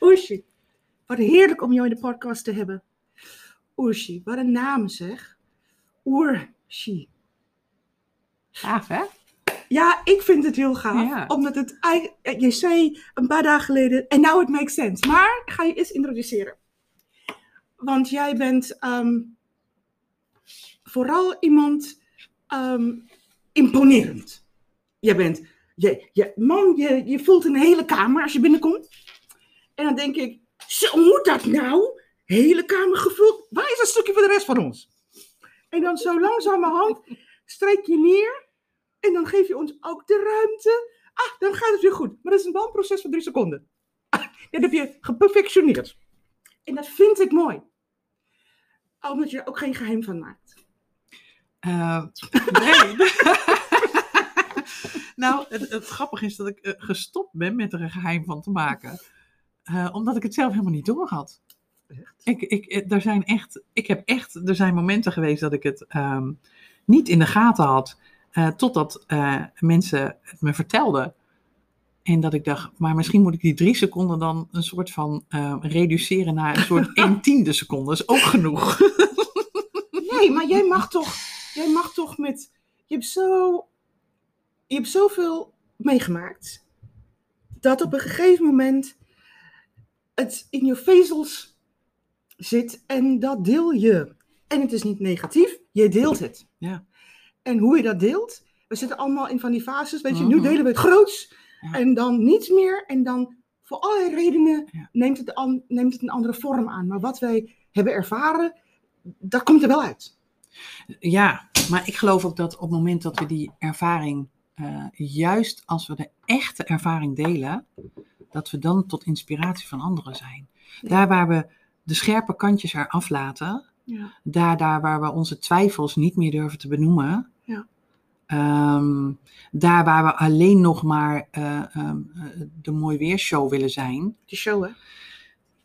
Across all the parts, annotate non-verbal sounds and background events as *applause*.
Oershi, wat heerlijk om jou in de podcast te hebben. Oershi, wat een naam zeg. Oershi. Gaaf, hè? Ja, ik vind het heel gaaf. Ja. Omdat het, ei- je zei een paar dagen geleden, en now it makes sense. Maar ik ga je eens introduceren. Want jij bent ehm, vooral iemand ehm, imponerend. Jij bent, je, je, man, je, je voelt een hele kamer als je binnenkomt. En dan denk ik, zo moet dat nou? Hele kamer gevuld. Waar is dat stukje voor de rest van ons? En dan zo langzamerhand strijk je neer. En dan geef je ons ook de ruimte. Ah, dan gaat het weer goed. Maar dat is een bandproces van drie seconden. Ah, dat heb je geperfectioneerd. En dat vind ik mooi. Omdat je er ook geen geheim van maakt. Eh, nee. *laughs* nou, het, het grappige is dat ik eh, gestopt ben met er een geheim van te maken. Eh, omdat ik het zelf helemaal niet door had. Echt? Ik, ik, eh, er zijn echt, ik heb echt, er zijn momenten geweest dat ik het ehm, niet in de gaten had. eh, totdat mensen het me vertelden. En dat ik dacht, maar misschien moet ik die drie seconden dan een soort van eh, reduceren naar een soort *laughs* een tiende seconde. Dat is ook genoeg. Nee, maar jij mag toch, jij mag toch met, je hebt zo, je hebt zoveel meegemaakt. Dat op een gegeven moment het in je vezels zit en dat deel je. En het is niet negatief, je deelt het. Ja. En hoe je dat deelt, we zitten allemaal in van die fases, weet je, nu Mhm. delen we het groots Ja. en dan niets meer en dan voor allerlei redenen Ja. neemt, het an- neemt het een andere vorm aan. Maar wat wij hebben ervaren, dat komt er wel uit. Ja, maar ik geloof ook dat op het moment dat we die ervaring, eh, juist als we de echte ervaring delen, dat we dan tot inspiratie van anderen zijn. Ja. Daar waar we de scherpe kantjes eraf laten, Ja. daar, daar waar we onze twijfels niet meer durven te benoemen, Ja. ehm, daar waar we alleen nog maar eh, ehm, eh, de mooi weershow willen zijn, Die show, hè?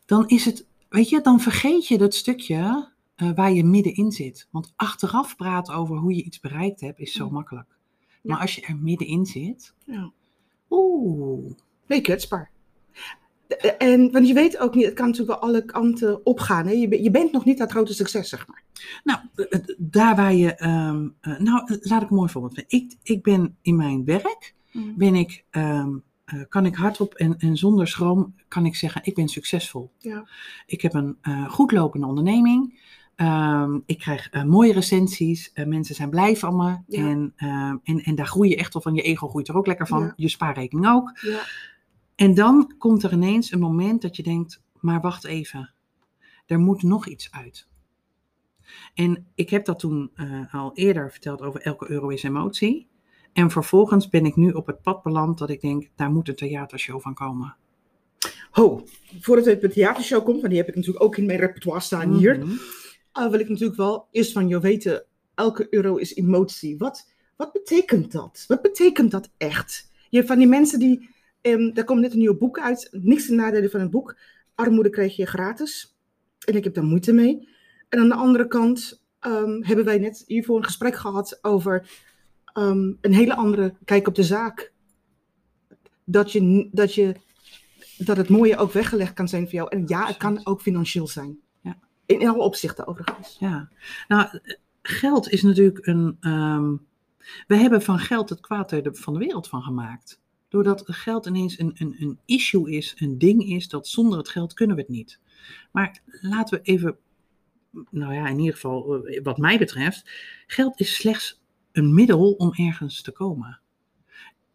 dan is het, weet je, dan vergeet je dat stukje eh, waar je middenin zit. Want achteraf praten over hoe je iets bereikt hebt is zo makkelijk. Maar als je er middenin zit, Ja. oeh, Ben je kwetsbaar. En, want je weet ook niet, het kan natuurlijk wel alle kanten opgaan. Hè? Je, je bent nog niet dat grote succes, zeg maar. nou, eh, eh, daar waar je, ehm, eh, nou, laat ik een mooi voorbeeld. Ik, ik ben in mijn werk, ben ik, ehm, eh, kan ik hardop en, en zonder schroom, kan ik zeggen, ik ben succesvol. Ja. Ik heb een eh goed lopende onderneming. Ehm, ik krijg mooie recensies. Mensen zijn blij van me. Ja. En, en, en daar groei je echt wel van. Je ego groeit er ook lekker van. Ja. Je spaarrekening ook. Ja. En dan komt er ineens een moment dat je denkt: maar wacht even. Er moet nog iets uit. En ik heb dat toen eh, al eerder verteld over elke euro is emotie. En vervolgens ben ik nu op het pad beland dat ik denk: daar moet een theatershow van komen. Ho, voordat bij de theatershow komt, want die heb ik natuurlijk ook in mijn repertoire staan hier. Mhm. Ah, wil ik natuurlijk wel eerst van jou weten, elke euro is emotie. Wat, wat betekent dat? Wat betekent dat echt? Je hebt van die mensen die, ehm er komt net een nieuw boek uit, niks te nadelen van het boek. Armoede krijg je gratis. En ik heb daar moeite mee. En aan de andere kant ehm, hebben wij net hiervoor een gesprek gehad over ehm, een hele andere kijk op de zaak. Dat, je, dat, je, dat het mooie ook weggelegd kan zijn voor jou. En ja, het kan ook financieel zijn. Ja. In, in alle opzichten overigens. Ja, nou, geld is natuurlijk een. we hebben van geld het kwaad van de wereld van gemaakt. Doordat geld ineens een, een, een issue is, een ding is, dat zonder het geld kunnen we het niet. Maar laten we even, nou ja, in ieder geval eh, wat mij betreft, geld is slechts een middel om ergens te komen.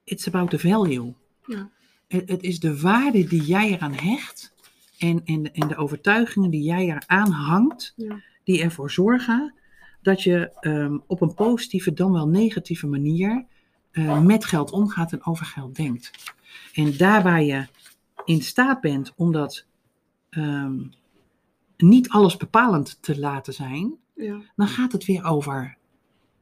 It's about the value. Ja. Het, het is de waarde die jij eraan hecht en, en, de, en de overtuigingen die jij eraan hangt, Ja. die ervoor zorgen dat je ehm, op een positieve dan wel negatieve manier eh, met geld omgaat en over geld denkt. En daar waar je in staat bent om dat ehm, niet alles bepalend te laten zijn, Ja. dan gaat het weer over,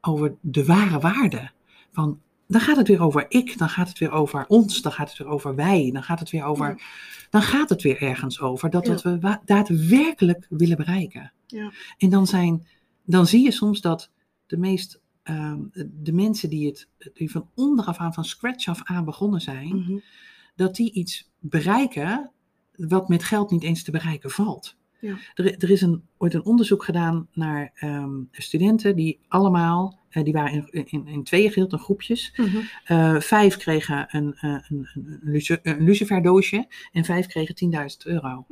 over de ware waarde. Van, dan gaat het weer over ik, dan gaat het weer over ons, dan gaat het weer over wij, dan gaat het weer over, Ja. dan gaat het weer ergens over dat Ja. wat we daadwerkelijk willen bereiken. Ja. En dan, zijn, dan zie je soms dat de meest, ehm, de mensen die, het, die van onderaf aan, van scratch af aan begonnen zijn, Mhm. dat die iets bereiken wat met geld niet eens te bereiken valt. Ja. Er, er is een, ooit een onderzoek gedaan naar ehm, studenten die allemaal, eh, die waren in, in, in tweeën gedeeld, in groepjes. Mhm. Eh, vijf kregen een, eh, een, een, luciferdoosje en vijf kregen 10.000 euro.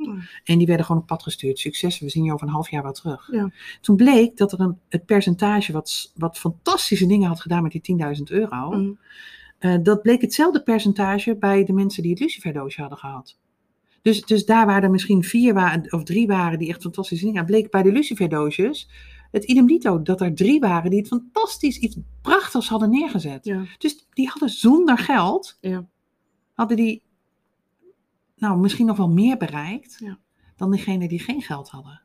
En die werden gewoon op pad gestuurd. Succes, we zien je over een half jaar wel terug. Ja. Toen bleek dat er een, het percentage wat, wat fantastische dingen had gedaan met die 10.000 euro. Mhm. dat bleek hetzelfde percentage bij de mensen die het luciferdoosje hadden gehad. Dus, dus daar waar er misschien vier waren, of drie waren die echt fantastische dingen bleek bij de luciferdoosjes het idem dito dat er drie waren die het fantastisch, iets prachtigs hadden neergezet. Ja. Dus die hadden zonder geld, Ja. hadden die nou misschien nog wel meer bereikt Ja. dan degene die geen geld hadden.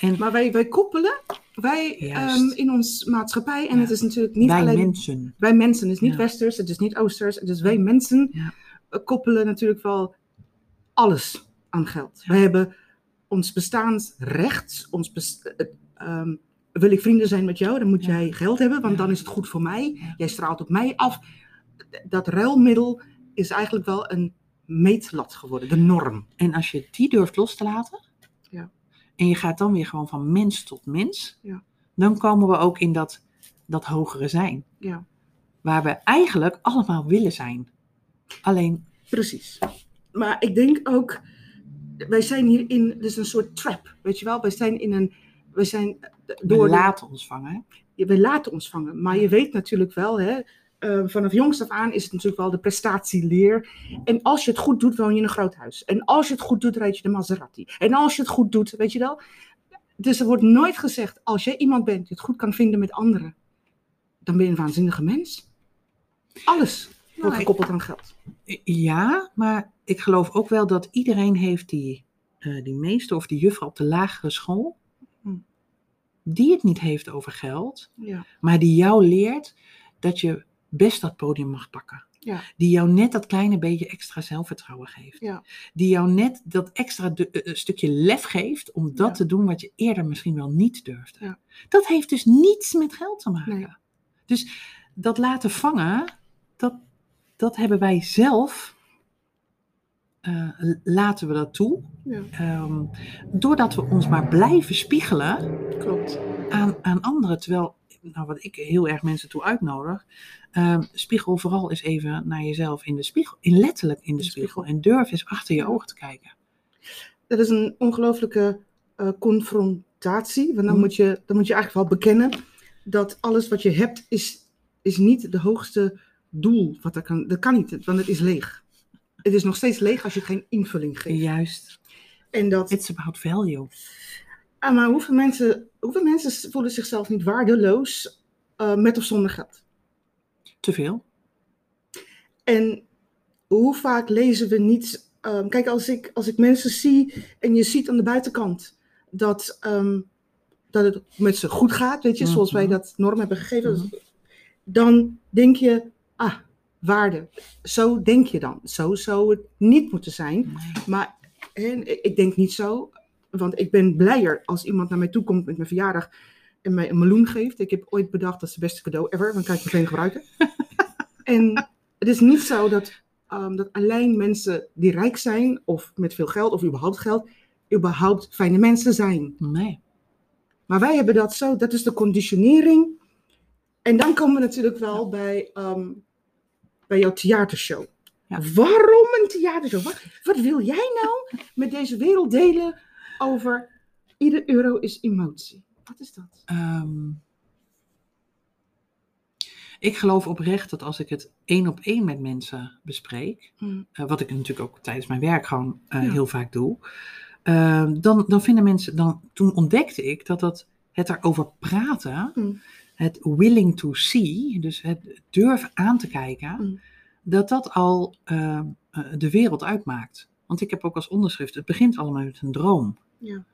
En Maar wij, wij koppelen, wij ehm, in ons maatschappij, en het is natuurlijk niet wij alleen mensen. wij mensen, het is niet westers, het is niet oosters, het is wij mensen eh, koppelen natuurlijk wel alles aan geld. Wij hebben ons bestaansrecht, ons best- eh, ehm, wil ik vrienden zijn met jou, dan moet jij geld hebben, want dan is het goed voor mij. Jij straalt op mij af. Dat ruilmiddel is eigenlijk wel een meetlat geworden, de norm. En als je die durft los te laten, Ja. en je gaat dan weer gewoon van mens tot mens, Ja. dan komen we ook in dat, dat hogere zijn. Ja, Waar we eigenlijk allemaal willen zijn. Alleen, precies. Maar ik denk ook, wij zijn hier in, dus een soort trap, weet je wel? Wij zijn in een, wij zijn eh, we door de- laten ons vangen. je, we laten ons vangen. Maar je weet natuurlijk wel, hè, eh, vanaf jongs af aan is het natuurlijk wel de prestatieleer. En als je het goed doet, woon je in een groot huis. En als je het goed doet, rijd je de Maserati. En als je het goed doet, weet je wel. Dus er wordt nooit gezegd, als jij iemand bent die het goed kan vinden met anderen, dan ben je een waanzinnige mens. Alles wordt Nou, ik- gekoppeld aan geld. Ja, maar ik geloof ook wel dat iedereen heeft die, eh, die meester of die juffrouw op de lagere school, Hm. die het niet heeft over geld, Ja. maar die jou leert dat je best dat podium mag pakken. Ja. Die jou net dat kleine beetje extra zelfvertrouwen geeft. Ja. Die jou net dat extra eh, eh, stukje lef geeft om dat Ja. te doen wat je eerder misschien wel niet durfde. Ja. Dat heeft dus niets met geld te maken. Nee. Dus dat laten vangen, dat, dat hebben wij zelf, eh, laten we dat toe. Ja, Ehm, doordat we ons maar blijven spiegelen klopt. aan, aan anderen. Terwijl, nou, wat ik heel erg mensen toe uitnodig, ehm, spiegel vooral eens even naar jezelf in de spiegel. In letterlijk in de De spiegel. spiegel. En durf eens achter je ogen te kijken. Dat is een ongelooflijke eh, confrontatie. Want dan, Mhm. moet je, dan moet je eigenlijk wel bekennen dat alles wat je hebt is, is niet de hoogste doel. Wat er kan, dat kan niet, want het is leeg. Het is nog steeds leeg als je geen invulling geeft. Juist. En dat, It's about value. ah, maar hoeveel mensen, hoeveel mensen voelen zichzelf niet waardeloos eh, met of zonder geld? Te veel. En hoe vaak lezen we niet. ehm, kijk, als ik, als ik mensen zie en je ziet aan de buitenkant dat, ehm, dat het met ze goed gaat, weet je, zoals wij Mhm. dat norm hebben gegeven, Mhm. dan denk je, ah, waarde. Zo denk je dan. Zo zou het niet moeten zijn. Maar ik denk niet zo, want ik ben blijer als iemand naar mij toe komt met mijn verjaardag en mij een meloen geeft. Ik heb ooit bedacht dat is het beste cadeau ever, dan kan ik meteen gebruiken. *laughs* en het is niet zo dat, ehm, dat alleen mensen die rijk zijn of met veel geld of überhaupt geld, überhaupt fijne mensen zijn. Nee. Maar wij hebben dat zo, dat is de conditionering. En dan komen we natuurlijk wel bij, ehm, bij jouw theatershow. Ja. Waarom een theatershow? Wat, wat wil jij nou met deze wereld delen over ieder euro is emotie? Wat is dat? Ehm, ik geloof oprecht dat als ik het één op één met mensen bespreek, Hmm. eh, wat ik natuurlijk ook tijdens mijn werk gewoon eh, Ja. heel vaak doe, ehm, dan, dan vinden mensen, dan, toen ontdekte ik dat dat, het erover praten, Hmm. Het willing to see, dus het durven aan te kijken, Hmm. dat dat al ehm, eh, de wereld uitmaakt. Want ik heb ook als onderschrift, het begint allemaal met een droom. Ja.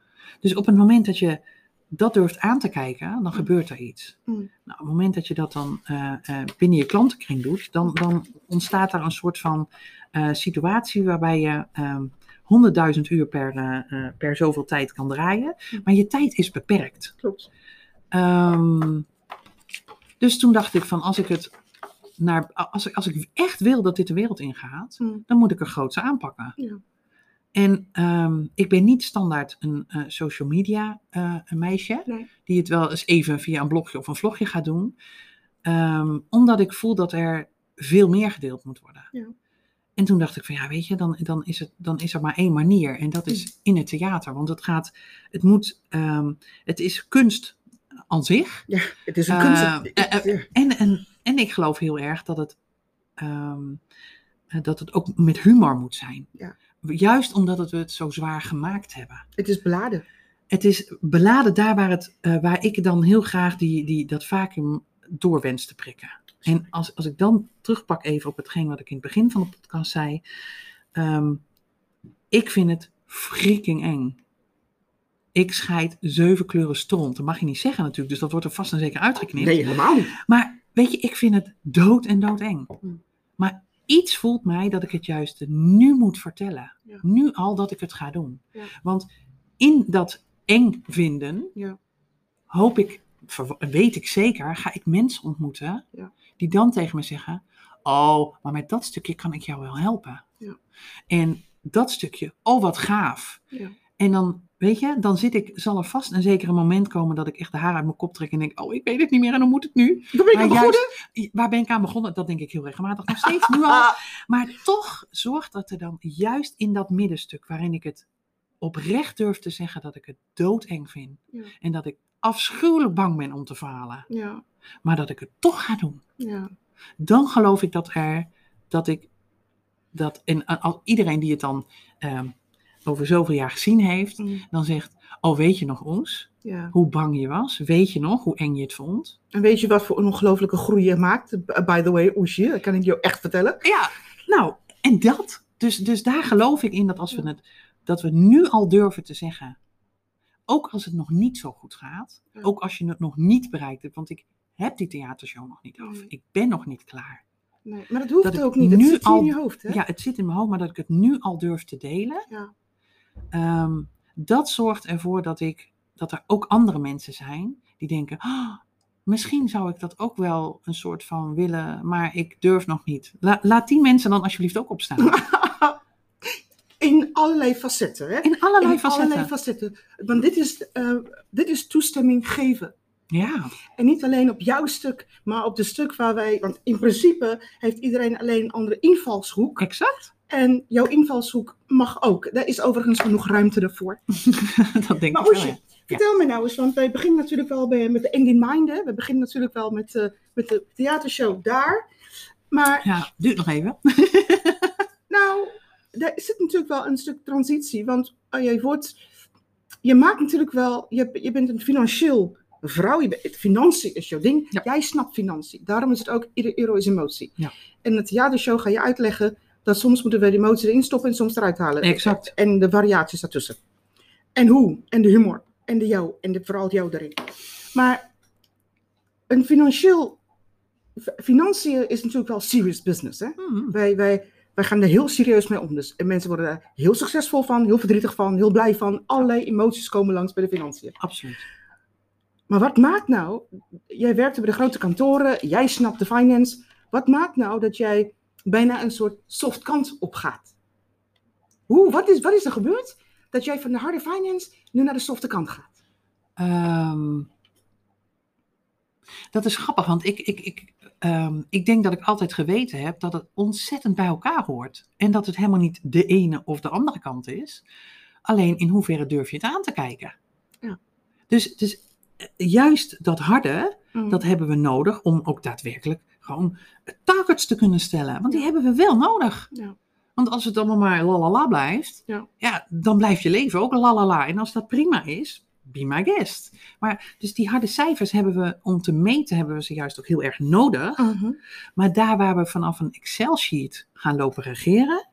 Dus op het moment dat je dat durft aan te kijken, dan gebeurt er iets. Mm. Nou, op het moment dat je dat dan eh, eh, binnen je klantenkring doet, dan, dan ontstaat daar een soort van eh, situatie waarbij je ehm 100.000 uur per, eh, eh, per zoveel tijd kan draaien, Mm. maar je tijd is beperkt. Klopt. Ehm, dus toen dacht ik van als ik het naar, als ik, als ik echt wil dat dit de wereld ingaat, Hmm. dan moet ik er groots aanpakken. Ja. En ehm, ik ben niet standaard een eh, social media eh, een meisje, Nee. die het wel eens even via een blogje of een vlogje gaat doen. Ehm, omdat ik voel dat er veel meer gedeeld moet worden. Ja. En toen dacht ik van ja, weet je, dan, dan, is het, dan is er maar één manier. En dat Mm. is in het theater. Want het gaat, het moet, ehm, het is kunst aan zich. Ja, het is een Eh, kunst. eh, Ja. En, en, en ik geloof heel erg dat het, ehm, eh, dat het ook met humor moet zijn. Ja. Juist omdat het we het zo zwaar gemaakt hebben. Het is beladen. Het is beladen daar waar, het, eh, waar ik dan heel graag die, die, dat vacuüm door wens te prikken. En als, als ik dan terugpak even op hetgeen wat ik in het begin van de podcast zei. ehm, ik vind het freaking eng. Ik scheid zeven kleuren stront. Dat mag je niet zeggen natuurlijk, dus dat wordt er vast en zeker uitgeknipt. Nee, helemaal niet. Maar weet je, ik vind het dood en doodeng. Maar iets voelt mij dat ik het juist nu moet vertellen. Ja. Nu al dat ik het ga doen. Ja. Want in dat eng vinden, Ja. hoop ik, weet ik zeker, ga ik mensen ontmoeten Ja. die dan tegen me zeggen: Oh, maar met dat stukje kan ik jou wel helpen. Ja. En dat stukje, oh wat gaaf. Ja. En dan, weet je, dan zit ik, zal er vast een zekere moment komen dat ik echt de haar uit mijn kop trek en denk: Oh, ik weet het niet meer en hoe moet het nu? Dan ben ik aan begonnen. Waar ben ik aan begonnen? Dat denk ik heel regelmatig nog steeds nu al. *laughs* Maar toch zorgt dat er dan juist in dat middenstuk waarin ik het oprecht durf te zeggen dat ik het doodeng vind. Ja. En dat ik afschuwelijk bang ben om te falen. Ja, Maar dat ik het toch ga doen. ja. Dan geloof ik dat er, dat ik, dat, en al, iedereen die het dan ehm, over zoveel jaar gezien heeft, Mm, dan zegt, oh weet je nog ons? ja. Hoe bang je was? Weet je nog hoe eng je het vond? En weet je wat voor een ongelofelijke groei je maakt? B- By the way, Oesje, dat kan ik je echt vertellen. Ja, nou, en dat. Dus, dus daar geloof ik in dat als we het, dat we nu al durven te zeggen, ook als het nog niet zo goed gaat, Ja. ook als je het nog niet bereikt hebt, want ik heb die theatershow nog niet af, Nee. ik ben nog niet klaar. Nee, maar dat hoeft Dat ook niet. Het zit al- in je hoofd, hè? Ja, het zit in mijn hoofd, maar dat ik het nu al durf te delen, Ja. Ehm, dat zorgt ervoor dat, ik, dat er ook andere mensen zijn die denken, "Ah, misschien zou ik dat ook wel een soort van willen, maar ik durf nog niet. La- laat die mensen dan alsjeblieft ook opstaan. *laughs* In allerlei facetten, hè? In allerlei in facetten. allerlei facetten. Want dit is, eh, dit is toestemming geven. Ja, En niet alleen op jouw stuk, maar op de stuk waar wij. Want in principe heeft iedereen alleen een andere invalshoek. exact. En jouw invalshoek mag ook. Daar is overigens genoeg ruimte ervoor. *laughs* dat denk Maar ik wel. Oesje, ja. vertel me nou eens, want wij beginnen natuurlijk wel bij, met de End in Mind. Hè? We beginnen natuurlijk wel met, eh, met de theatershow daar. Maar Ja, duurt nog even. *laughs* nou, daar zit natuurlijk wel een stuk transitie. Want eh, je, wordt, je maakt natuurlijk wel, je, je bent een financieel vrouw. Je bent, financiën is jouw ding. Ja. Jij snapt financiën. Daarom is het ook, ieder euro is emotie. Ja. En de theatershow ga je uitleggen dat soms moeten we de emotie erin stoppen en soms eruit halen. Exact. En de variaties daartussen. En hoe, en de humor, en de jou, en de, vooral jou erin. Maar een financieel, financiën is natuurlijk wel serious business. Hè? Hmm, Wij, wij, wij gaan er heel serieus mee om. Dus, en mensen worden daar heel succesvol van, heel verdrietig van, heel blij van. Allerlei emoties komen langs bij de financiën. absoluut. Maar wat maakt nou, jij werkte bij de grote kantoren, jij snapt de finance. Wat maakt nou dat jij bijna een soort soft kant op gaat? Hoe, wat, is, wat is er gebeurd dat jij van de harde finance nu naar de softe kant gaat? Ehm, dat is grappig, want ik, ik, ik, ehm, ik denk dat ik altijd geweten heb dat het ontzettend bij elkaar hoort. En dat het helemaal niet de ene of de andere kant is. Alleen in hoeverre durf je het aan te kijken? Ja. Dus, dus eh, juist dat harde, Mm. dat hebben we nodig om ook daadwerkelijk gewoon targets te kunnen stellen. Want die hebben we wel nodig. Ja. Want als het allemaal maar lalala blijft, Ja. dan blijft je leven ook lalala. En als dat prima is, be my guest. Maar dus die harde cijfers hebben we, om te meten, hebben we ze juist ook heel erg nodig. Mhm. Maar daar waar we vanaf een Excel-sheet gaan lopen regeren,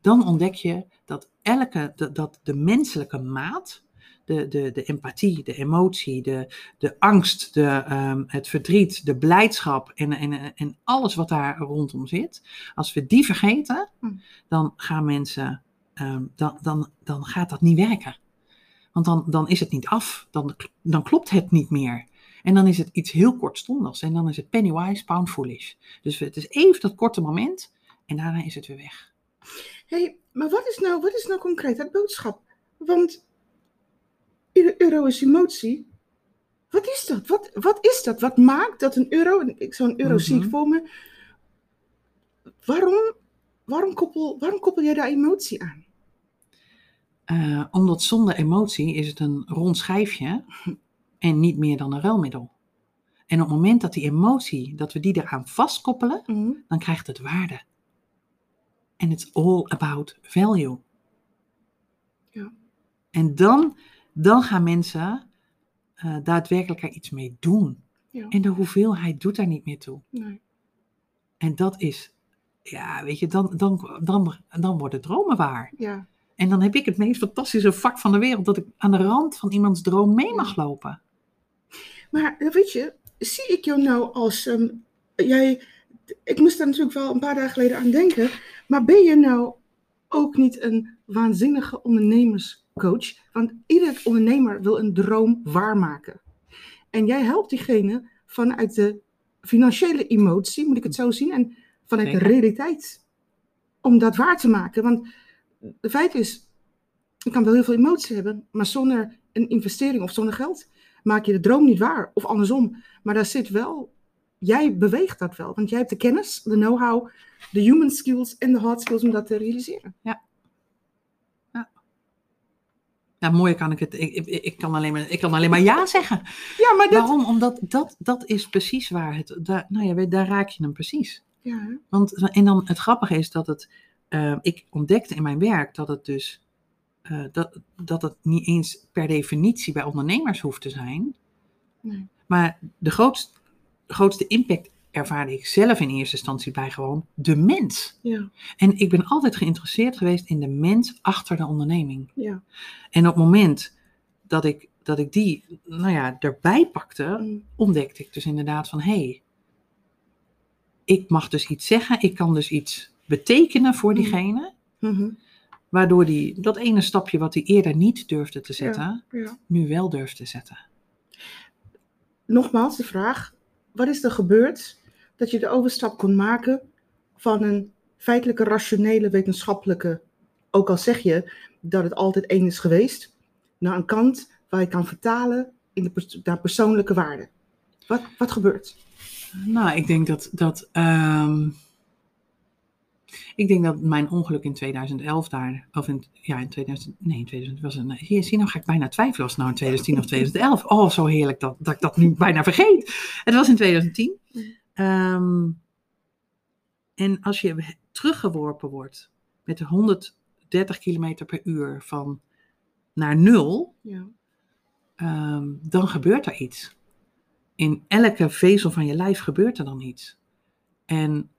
dan ontdek je dat elke, dat, dat de menselijke maat, de, de, de empathie, de emotie, de, de angst, de, ehm, het verdriet, de blijdschap en, en, en alles wat daar rondom zit, als we die vergeten, Hm. dan gaan mensen, ehm, dan, dan, dan gaat dat niet werken. Want dan, dan is het niet af, dan, dan klopt het niet meer. En dan is het iets heel kortstondigs. En dan is het penny wise, pound foolish. Dus het is even dat korte moment en daarna is het weer weg. Hey, maar wat is nou, wat is nou concreet het boodschap? Want euro is emotie. Wat is dat? Wat, wat is dat? Wat maakt dat een euro, en ik zo'n euro zie ik Mhm. voor me, waarom, waarom, koppel, waarom koppel jij daar emotie aan? Eh, omdat zonder emotie is het een rond schijfje en niet meer dan een ruilmiddel. En op het moment dat die emotie, dat we die eraan vastkoppelen, Mhm. dan krijgt het waarde. En it's all about value. Ja. En dan, dan gaan mensen eh, daadwerkelijk er iets mee doen. Ja. En de hoeveelheid doet daar niet meer toe. Nee. En dat is, ja, weet je, dan, dan, dan, dan worden dromen waar. Ja. En dan heb ik het meest fantastische vak van de wereld, dat ik aan de rand van iemands droom mee mag lopen. Maar eh, weet je, zie ik jou nou als. ehm, jij, ik moest daar natuurlijk wel een paar dagen geleden aan denken. Maar ben je nou ook niet een waanzinnige ondernemerscoach? Want ieder ondernemer wil een droom waarmaken. En jij helpt diegene vanuit de financiële emotie, moet ik het zo zien, en vanuit de realiteit. Om dat waar te maken. Want de feit is, je kan wel heel veel emotie hebben, maar zonder een investering of zonder geld maak je de droom niet waar. Of andersom. Maar daar zit wel, jij beweegt dat wel. Want jij hebt de kennis, de know-how, de human skills en de hard skills om dat te realiseren. Nou, mooi kan ik het. Ik, ik, ik kan alleen maar, ik kan alleen maar ja zeggen. Ja, maar dat... Waarom? Omdat dat, dat is precies waar het. Daar, nou ja, daar raak je hem precies. Ja? Want, en dan het grappige is dat het. eh, ik ontdekte in mijn werk dat het dus. eh, dat, dat het niet eens per definitie bij ondernemers hoeft te zijn. Nee. Maar de grootste, grootste impact ervaarde ik zelf in eerste instantie bij gewoon de mens. ja, En ik ben altijd geïnteresseerd geweest in de mens achter de onderneming. ja. En op het moment dat ik, dat ik die, nou ja, erbij pakte, Mm, ontdekte ik dus inderdaad van, hé, hey, ik mag dus iets zeggen, ik kan dus iets betekenen voor Mm. diegene, mhm, waardoor die dat ene stapje wat hij eerder niet durfde te zetten, ja. nu wel durft te zetten. Nogmaals de vraag, wat is er gebeurd dat je de overstap kon maken van een feitelijke, rationele, wetenschappelijke, ook al zeg je dat het altijd één is geweest, naar een kant waar je kan vertalen in de naar persoonlijke waarde. Wat, wat gebeurt? Nou, ik denk dat, dat ehm, ik denk dat mijn ongeluk in 2011 daar, of in, ja, in 2000, nee, in 2000 was nee, hier zie je, nou ga ik bijna twijfelen of het nou in 2010 of 2011. Oh, zo heerlijk dat, dat ik dat nu bijna vergeet. Het was in 2010. Ehm, en als je teruggeworpen wordt met 130 kilometer per uur van naar nul, Ja. ehm, dan gebeurt er iets. In elke vezel van je lijf gebeurt er dan iets. En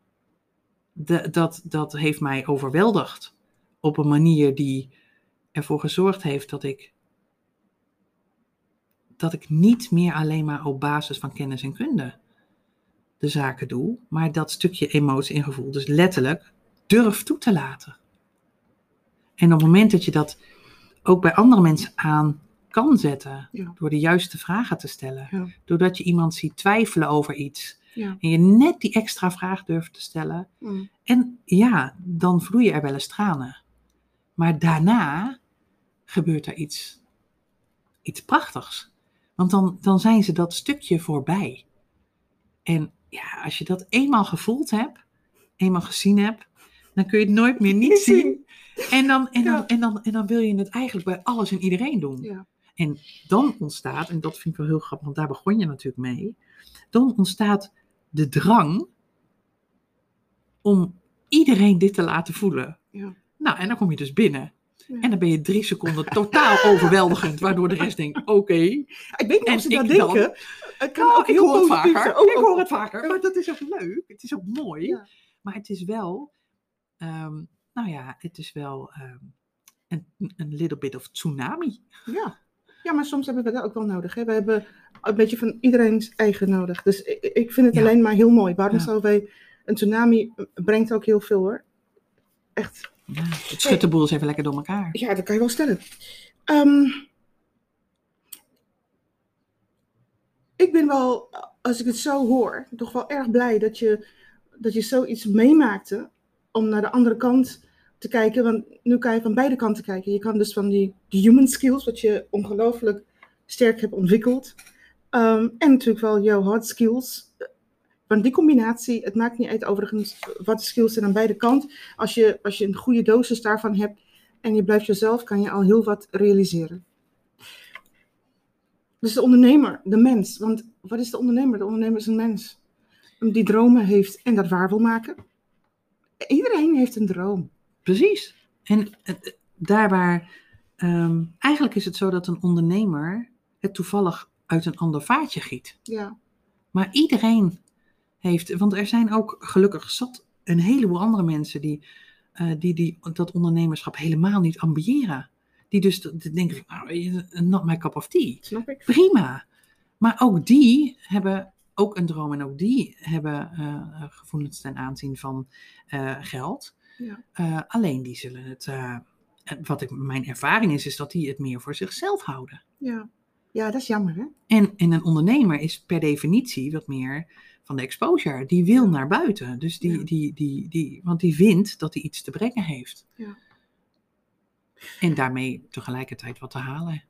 de, dat, dat heeft mij overweldigd op een manier die ervoor gezorgd heeft dat ik, dat ik niet meer alleen maar op basis van kennis en kunde de zaken doe, maar dat stukje emotie en gevoel, dus letterlijk, durf toe te laten. En op het moment dat je dat ook bij andere mensen aan kan zetten, Ja. door de juiste vragen te stellen, Ja. doordat je iemand ziet twijfelen over iets Ja. en je net die extra vraag durft te stellen, Mm. en ja, dan vloeien er wel eens tranen. Maar daarna gebeurt er iets, iets prachtigs. Want dan, dan zijn ze dat stukje voorbij. En ja, als je dat eenmaal gevoeld hebt, eenmaal gezien hebt, dan kun je het nooit meer niet *laughs* zien. En dan, en, dan, Ja. en, dan, en dan wil je het eigenlijk bij alles en iedereen doen. Ja. En dan ontstaat, en dat vind ik wel heel grappig, want daar begon je natuurlijk mee. Dan ontstaat de drang om iedereen dit te laten voelen. Ja. Nou, en dan kom je dus binnen. Ja. En dan ben je drie seconden totaal *laughs* overweldigend, waardoor de rest denkt, oké. Ik weet niet of ze dat denken. Het kan Nou, ook ik heel hoor het vaker. Oh, ik oh, hoor het vaker, maar dat is ook leuk. Het is ook mooi. Ja. Maar het is wel, ehm, nou ja, het is wel ehm, een, een little bit of tsunami. Ja. ja, maar soms hebben we dat ook wel nodig. Hè? We hebben een beetje van iedereen's eigen nodig. Dus ik, ik vind het Ja. alleen maar heel mooi. Waarom Ja. zouden wij... Een tsunami brengt ook heel veel hoor. Echt. Ja, het schudt de boel eens even lekker door elkaar. Ja, dat kan je wel stellen. Ehm, ik ben wel, als ik het zo hoor, toch wel erg blij dat je, dat je zoiets meemaakte. Om naar de andere kant te kijken, want nu kan je van beide kanten kijken. Je kan dus van die, die human skills, wat je ongelooflijk sterk hebt ontwikkeld. Ehm, en natuurlijk wel jouw hard skills. Want die combinatie, het maakt niet uit overigens wat skills zijn aan beide kanten. Als je, als je een goede dosis daarvan hebt en je blijft jezelf, kan je al heel wat realiseren. Dus de ondernemer, de mens. Want wat is de ondernemer? De ondernemer is een mens. Die dromen heeft en dat waar wil maken. Iedereen heeft een droom. Precies. En daar waar, ehm, eigenlijk is het zo dat een ondernemer het toevallig uit een ander vaatje giet. Ja, Maar iedereen heeft, want er zijn ook gelukkig zat een heleboel andere mensen die, eh, die, die dat ondernemerschap helemaal niet ambiëren. Die dus denken, van, nou, not my cup of tea. snap ik. Prima. Maar ook die hebben ook een droom en ook die hebben eh, gevoelens ten aanzien van eh, geld. Ja. Alleen die zullen het, wat ik, mijn ervaring is, is dat die het meer voor zichzelf houden. Ja. Ja, dat is jammer hè. En, en een ondernemer is per definitie wat meer van de exposure. Die wil naar buiten. Dus die, Ja. die, die, die, want die vindt dat hij iets te brengen heeft. Ja. En daarmee tegelijkertijd wat te halen.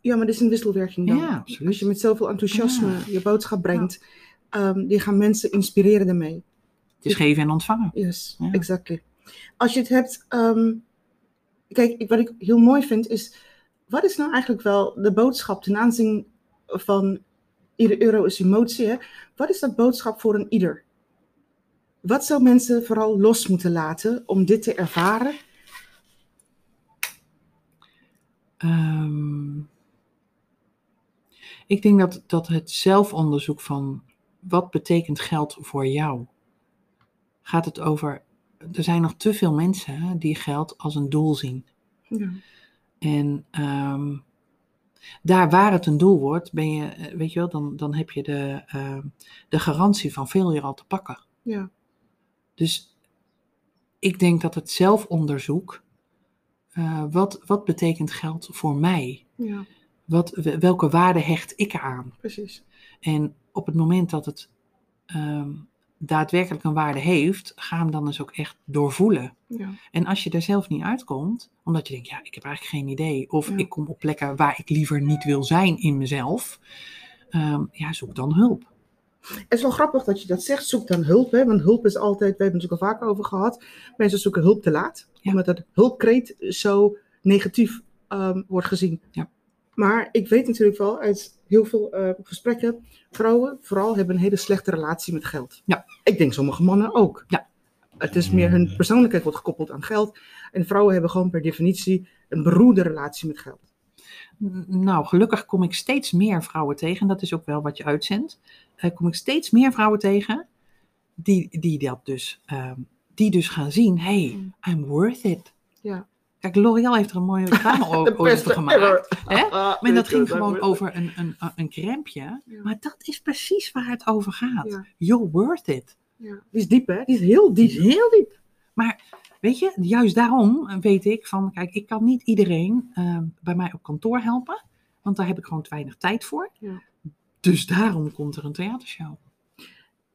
Ja, maar dit is een wisselwerking dan. Ja, absoluut. Als je met zoveel enthousiasme Ja. je boodschap brengt, ehm, die gaan mensen inspireren daarmee. Het is geven en ontvangen. Yes, exactly. Als je het hebt, ehm, kijk, wat ik heel mooi vind is, wat is nou eigenlijk wel de boodschap ten aanzien van ieder euro is emotie? Hè? Wat is dat boodschap voor een ieder? Wat zou mensen vooral los moeten laten om dit te ervaren? Ehm, ik denk dat, dat het zelfonderzoek van wat betekent geld voor jou, gaat het over. Er zijn nog te veel mensen hè, die geld als een doel zien. Ja, En ehm, daar waar het een doel wordt, ben je, eh, weet je wel, dan, dan heb je de, ehm, de garantie van veel al te pakken. ja, Dus ik denk dat het zelfonderzoek, eh, wat, wat betekent geld voor mij? ja, Wat, welke waarde hecht ik aan? precies. En op het moment dat het ehm, daadwerkelijk een waarde heeft, ga hem dan dus ook echt doorvoelen. Ja, En als je er zelf niet uitkomt, omdat je denkt, ja, ik heb eigenlijk geen idee, of Ja. ik kom op plekken waar ik liever niet wil zijn in mezelf, ehm, ja, zoek dan hulp. Het is wel grappig dat je dat zegt, zoek dan hulp. Hè? Want hulp is altijd, we hebben het natuurlijk al vaker over gehad, mensen zoeken hulp te laat. Ja. Omdat dat hulpkreet zo negatief ehm, wordt gezien. Ja. Maar ik weet natuurlijk wel uit heel veel eh, gesprekken, vrouwen vooral hebben een hele slechte relatie met geld. Ja. Ik denk sommige mannen ook. Ja. Het is meer hun persoonlijkheid wordt gekoppeld aan geld. En vrouwen hebben gewoon per definitie een beroerde relatie met geld. Nou, gelukkig kom ik steeds meer vrouwen tegen, en dat is ook wel wat je uitzendt, eh, kom ik steeds meer vrouwen tegen die, die dat dus, ehm, die dus gaan zien, hey, Mm. I'm worth it. Ja. Kijk, L'Oreal heeft er een mooie reclame *laughs* over gemaakt. hè? *laughs* Ah, Maar dat ging gewoon wordt- over een, een, een. Ja. Maar dat is precies waar het over gaat. Ja. You're worth it. Ja. Die is diep hè, die is heel Die diep. is heel diep. Maar weet je, juist daarom weet ik van, kijk, ik kan niet iedereen eh, bij mij op kantoor helpen. Want daar heb ik gewoon te weinig tijd voor. Ja. Dus daarom komt er een theatershow.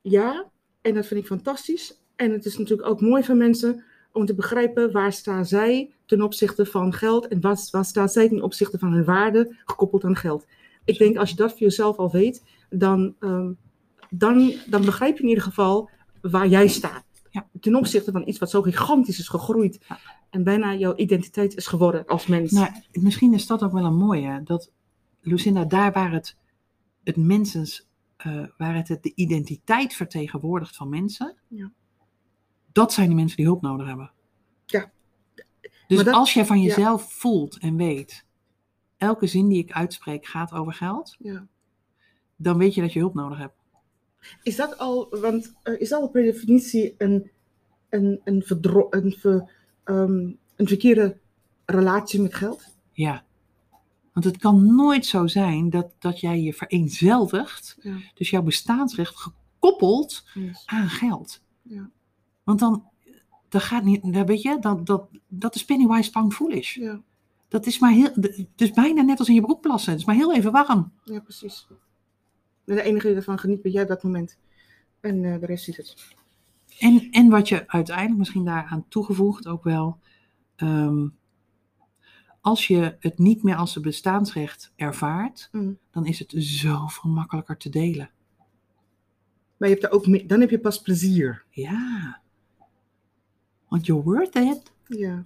Ja, en dat vind ik fantastisch. En het is natuurlijk ook mooi voor mensen om te begrijpen waar staan zij ten opzichte van geld en wat, waar staan zij ten opzichte van hun waarde gekoppeld aan geld. Ik denk als je dat voor jezelf al weet, dan, ehm, dan, dan begrijp je in ieder geval waar jij staat. Ja. Ten opzichte van iets wat zo gigantisch is gegroeid Ja. en bijna jouw identiteit is geworden als mens. Nou, misschien is dat ook wel een mooie. Dat Lucinda, daar waar het, het mensens, eh, waar het de identiteit vertegenwoordigt van mensen. Ja. Dat zijn de mensen die hulp nodig hebben. Ja. Dus dat- als jij van ja. jezelf voelt en weet, elke zin die ik uitspreek gaat over geld, Ja. dan weet je dat je hulp nodig hebt. Is dat al, want eh, is dat al per definitie een, een, een, verdro- een, ver- ehm, een verkeerde relatie met geld? Ja. Want het kan nooit zo zijn dat, dat jij je vereenzelvigt, Ja. dus jouw bestaansrecht gekoppeld Yes. aan geld. Ja. Want dan, dat gaat niet, dat weet je, dat, dat, dat is pennywise pound foolish. Ja, Dat is maar heel, het is bijna net als in je broek plassen. Het is maar heel even warm. ja, precies. En de enige die ervan geniet ben jij op dat moment. En eh, de rest ziet het. En, en wat je uiteindelijk misschien daaraan toegevoegd ook wel, ehm, als je het niet meer als een bestaansrecht ervaart, Mm. dan is het zoveel makkelijker te delen. Maar je hebt er ook mee, dan heb je pas plezier. Ja. Want you're worth it. Ja.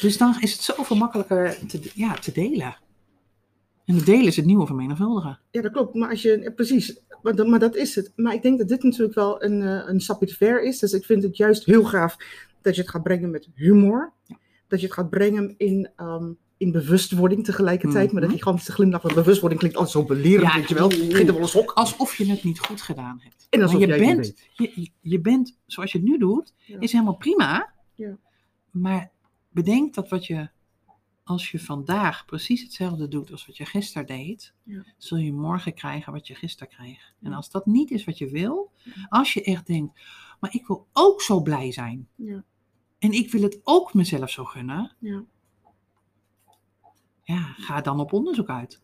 Dus dan is het zoveel makkelijker te, ja, te delen. En het delen is het nieuwe vermenigvuldigen. Ja, dat klopt. Maar als je, precies, maar, dat- maar dat is het. Maar ik denk dat dit natuurlijk wel een, eh, een stapje te ver is. Dus ik vind het juist heel gaaf dat je het gaat brengen met humor. Ja. Dat je het gaat brengen in, ehm, in bewustwording tegelijkertijd. Maar dat Mhm. gigantische glimlach van bewustwording klinkt altijd zo belerend, Ja, weet je wel. oeh. Geef er wel een schok. Alsof je het niet goed gedaan hebt. En alsof Maar je jij het niet bent, weet. je, je bent, zoals je het nu doet, Ja. is helemaal prima. Ja. Maar bedenk dat wat je, als je vandaag precies hetzelfde doet als wat je gisteren deed, zul je morgen krijgen wat je gisteren kreeg. En als dat niet is wat je wil, als je echt denkt, maar ik wil ook zo blij zijn. Ja. En ik wil het ook mezelf zo gunnen. Ja. Ja, ga dan op onderzoek uit.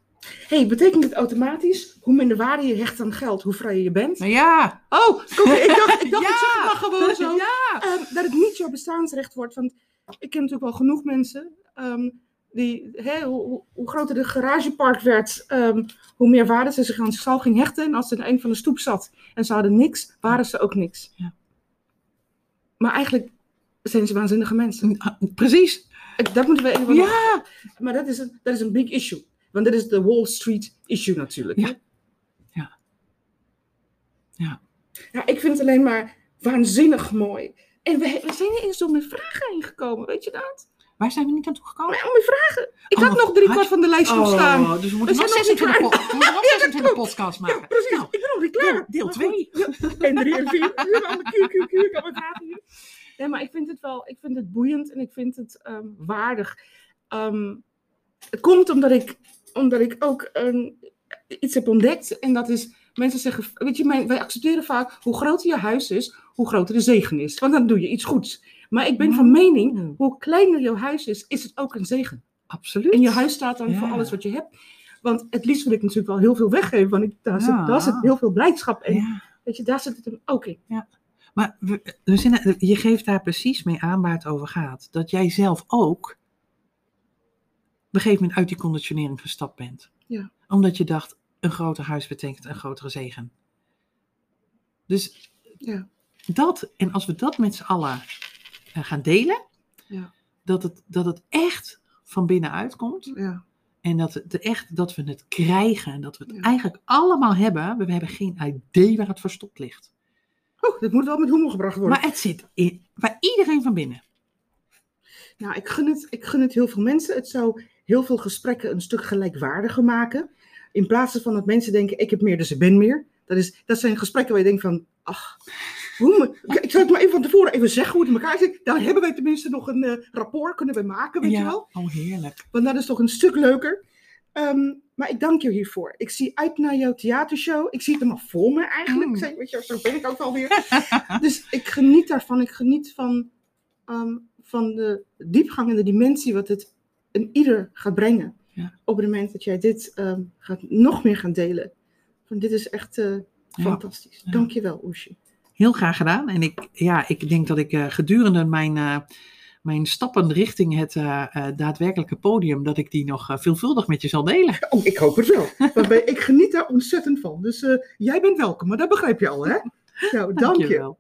hey, betekent het automatisch, hoe minder waarde je hecht aan geld, hoe vrijer je bent? Nou ja. Oh, ik dacht, ik, dacht *laughs* Ja. ik zeg maar gewoon zo. *laughs* Ja. Ehm, dat het niet jouw bestaansrecht wordt. Want ik ken natuurlijk wel genoeg mensen ehm, die, hoe- hoe groter de garagepark werd, ehm, hoe meer waarde ze zich aan zichzelf ging hechten. En als ze in een van de stoep zat en ze hadden niks, waren ze ook niks. Ja. Maar eigenlijk zijn ze waanzinnige mensen. *laughs* Precies. Dat moeten we even. Ja. Maar dat is, een, dat is een big issue. Want dit is de Wall Street issue natuurlijk. Ja. Ja. Ja. Ja, ik vind het alleen maar waanzinnig mooi. En we, we zijn eens door mijn vragen heen gekomen, weet je dat? Waar zijn we niet aan toegekomen? Maar al mijn vragen. Ik Oh, had nog drie kwart van de lijst nog staan. Oh, dus we moeten We nog zijn nog niet 26, po- we moeten nog Ja, dat 26 klopt. podcasts Ja, maken. precies. Nou, ik ben niet klaar. deel- deel Maar twee. goed, ja. En drie en vier. Nu hebben we allemaal. Ik kan mijn vragen hier. Nee, maar ik vind het wel, ik vind het boeiend en ik vind het ehm, waardig. Ehm, het komt omdat ik, omdat ik ook iets heb ontdekt. En dat is, mensen zeggen, weet je, mijn- wij accepteren vaak hoe groter je huis is, hoe groter de zegen is. Want dan doe je iets goeds. Maar ik ben van mening, Wow. hoe kleiner jouw huis is, is het ook een zegen. Absoluut. En je huis staat dan voor Ja. alles wat je hebt. Want het liefst wil ik natuurlijk wel heel veel weggeven. Want ik, daar, zit, Ja. daar zit heel veel blijdschap. Ja. weet je, daar zit het hem ook in. Maar we, we zijn, je geeft daar precies mee aan waar het over gaat. Dat jij zelf ook op een gegeven moment uit die conditionering gestapt bent. Ja. Omdat je dacht, een groter huis betekent een grotere zegen. Dus Ja. dat, en als we dat met z'n allen eh, gaan delen, Ja. dat, het, dat het echt van binnenuit komt. Ja. En dat, het echt, dat we het krijgen en dat we het eigenlijk allemaal hebben. We hebben geen idee waar het verstopt ligt. Dit moet wel met humor gebracht worden. Maar het zit in, bij iedereen van binnen. Nou, ik gun, het, ik gun het heel veel mensen. Het zou heel veel gesprekken een stuk gelijkwaardiger maken. In plaats van dat mensen denken, ik heb meer, dus ik ben meer. Dat, is, dat zijn gesprekken waar je denkt van, ach, hoe me, ik zou het maar even van tevoren even zeggen hoe het in elkaar zit. Daar hebben wij tenminste nog een eh, rapport kunnen we maken, weet je wel. oh heerlijk. Want dat is toch een stuk leuker. Ehm, maar ik dank je hiervoor. Ik zie uit naar jouw theatershow. Ik zie het nog voor me eigenlijk. Mm. Weet je, zo ben ik ook alweer. *laughs* dus ik geniet daarvan. Ik geniet van, ehm, van de diepgang en de dimensie wat het een ieder gaat brengen. Ja. Op het moment dat jij dit ehm, gaat, nog meer gaan delen. Want dit is echt eh, fantastisch. Ja. Dank je wel, Oesje. Heel graag gedaan. En ik, ja, ik denk dat ik eh, gedurende mijn, eh, mijn stappen richting het eh, eh, daadwerkelijke podium, dat ik die nog eh, veelvuldig met je zal delen. Oh, ik hoop het wel. Ik geniet daar ontzettend van. Dus jij bent welkom, maar dat begrijp je al, hè? *laughs* Nou, dank je. Dankjewel.